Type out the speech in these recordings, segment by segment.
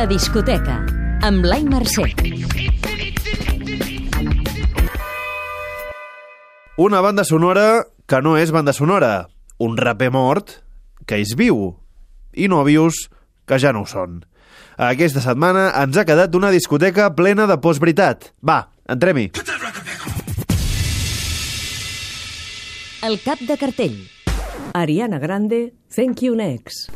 La discoteca, amb Blai Mercè. Una banda sonora que no és banda sonora. Un raper mort que és viu. I nòvios que ja no ho són. Aquesta setmana ens ha quedat una discoteca plena de postveritat. Va, entrem-hi. El cap de cartell. Ariana Grande, Thank You Next.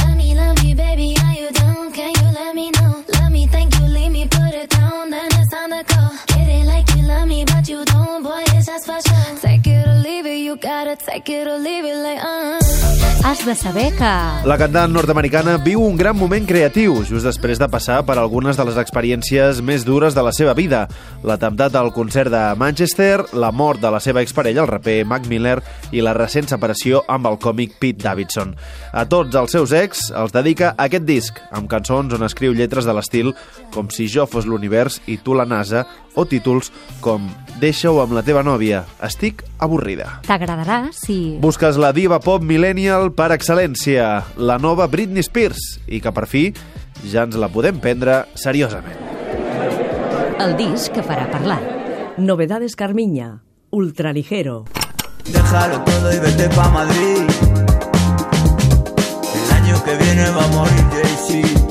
Love me, love me, baby, are you down? Can you let me know? Love me, thank you, leave me, put it down, then it's time to go. Get it like you love me, but you don't, boy, it's just for sure. Take it or leave it, you gotta take it or leave it like, uh. Has de saber que... La cantant nord-americana viu un gran moment creatiu just després de passar per algunes de les experiències més dures de la seva vida. L'atemptat al concert de Manchester, la mort de la seva exparella, el raper Mac Miller, i la recent separació amb el còmic Pete Davidson. A tots els seus ex els dedica aquest disc, amb cançons on escriu lletres de l'estil com si jo fos l'univers i tu la NASA, o títols com Deixa-ho amb la teva nòvia, estic avorrida. T'agradarà si... Busques la diva pop millennial per excel·lència, la nova Britney Spears, i que per fi ja ens la podem prendre seriosament. El disc que farà parlar. Novedades Carmiña, Ultraligero. Déjalo todo y vete pa' Madrid. El año que viene va a morir Jay-Z.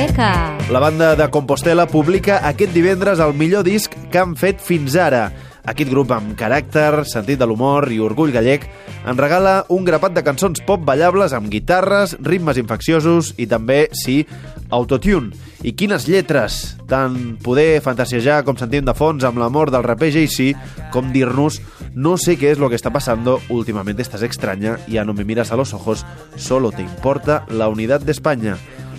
Que... La banda de Compostela publica aquest divendres el millor disc que han fet fins ara. Aquest grup amb caràcter, sentit de l'humor i orgull gallec en regala un grapat de cançons pop ballables amb guitarres, ritmes infecciosos i també, sí, autotune. I quines lletres! Tant poder fantasejar com sentim de fons amb l'amor del raper Jay-Z, com dir-nos no sé qué es lo que está pasando, últimamente estás extraña, ya no me miras a los ojos, solo te importa la unidad de España.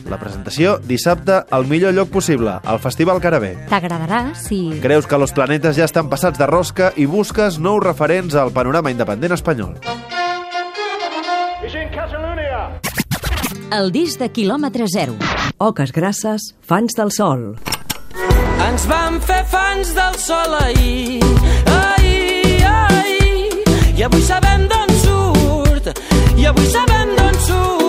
La presentació dissabte al millor lloc possible, al Festival Carabé. T'agradarà si... Creus que los planetes ja estan passats de rosca i busques nous referents al panorama independent espanyol. El disc de quilòmetre zero. Oques grasses, fans del sol. Ens vam fer fans del sol ahir, ahir, ahir. I avui sabem d'on surt, i avui sabem d'on surt.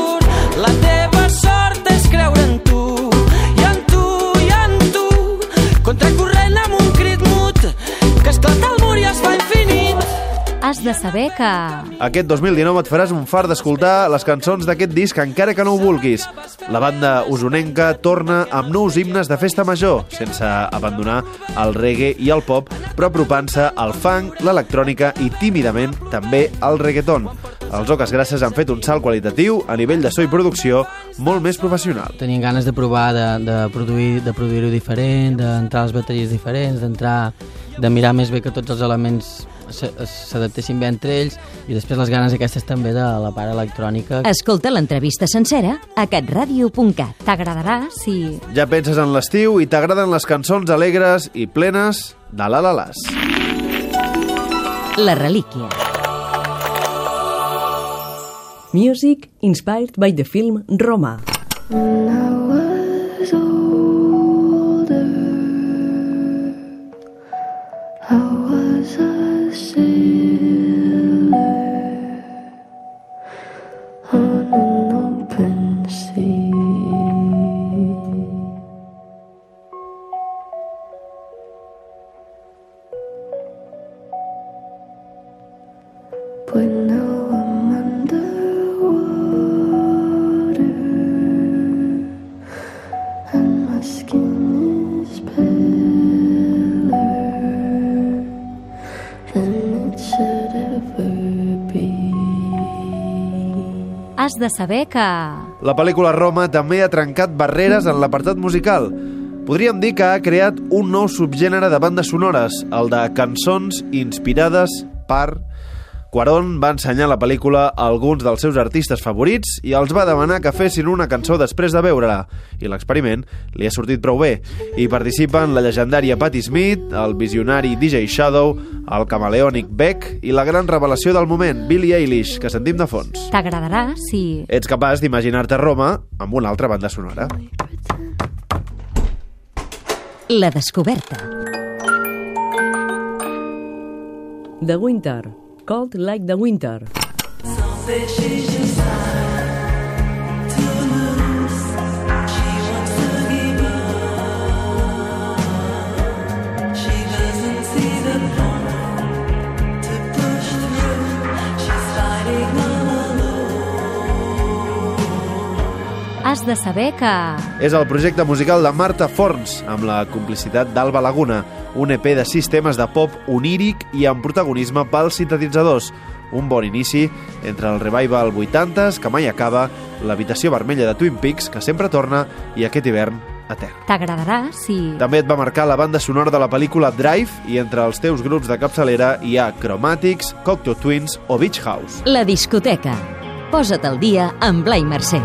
Has de saber que... Aquest 2019 et faràs un far d'escoltar les cançons d'aquest disc encara que no ho vulguis. La banda usonenca torna amb nous himnes de festa major, sense abandonar el reggae i el pop, però apropant-se al funk, l'electrònica i tímidament també al reggaeton. Els Oques Grasses han fet un salt qualitatiu a nivell de so i producció molt més professional. Tenien ganes de provar de, de produir de produir-ho diferent, d'entrar les bateries diferents, d'entrar de mirar més bé que tots els elements s'adaptessin bé entre ells i després les ganes aquestes també de la part electrònica. Escolta l'entrevista sencera a catradio.cat. T'agradarà si... Ja penses en l'estiu i t'agraden les cançons alegres i plenes de la-la-las. La relíquia. Music inspired by the film Roma. When I was older, But now I'm underwater and my skin is paler than it should ever be. Has de saber que... La pel·lícula Roma també ha trencat barreres en l'apartat musical. Podríem dir que ha creat un nou subgènere de bandes sonores, el de cançons inspirades per... Cuarón va ensenyar la pel·lícula a alguns dels seus artistes favorits i els va demanar que fessin una cançó després de veure-la. I l'experiment li ha sortit prou bé. Hi participen la llegendària Patti Smith, el visionari DJ Shadow, el camaleònic Beck i la gran revelació del moment, Billie Eilish, que sentim de fons. T'agradarà si... Ets capaç d'imaginar-te Roma amb una altra banda sonora. La descoberta. The Winter, Cold Like the Winter. Has de saber que... És el projecte musical de Marta Forns, amb la complicitat d'Alba Laguna, un EP de sis temes de pop oníric i amb protagonisme pels sintetitzadors. Un bon inici entre el revival 80s, que mai acaba, l'habitació vermella de Twin Peaks, que sempre torna, i aquest hivern etern. T'agradarà si... També et va marcar la banda sonora de la pel·lícula Drive i entre els teus grups de capçalera hi ha Chromatics, Cocteau Twins o Beach House. La discoteca. Posa't al dia amb Blai Mercè.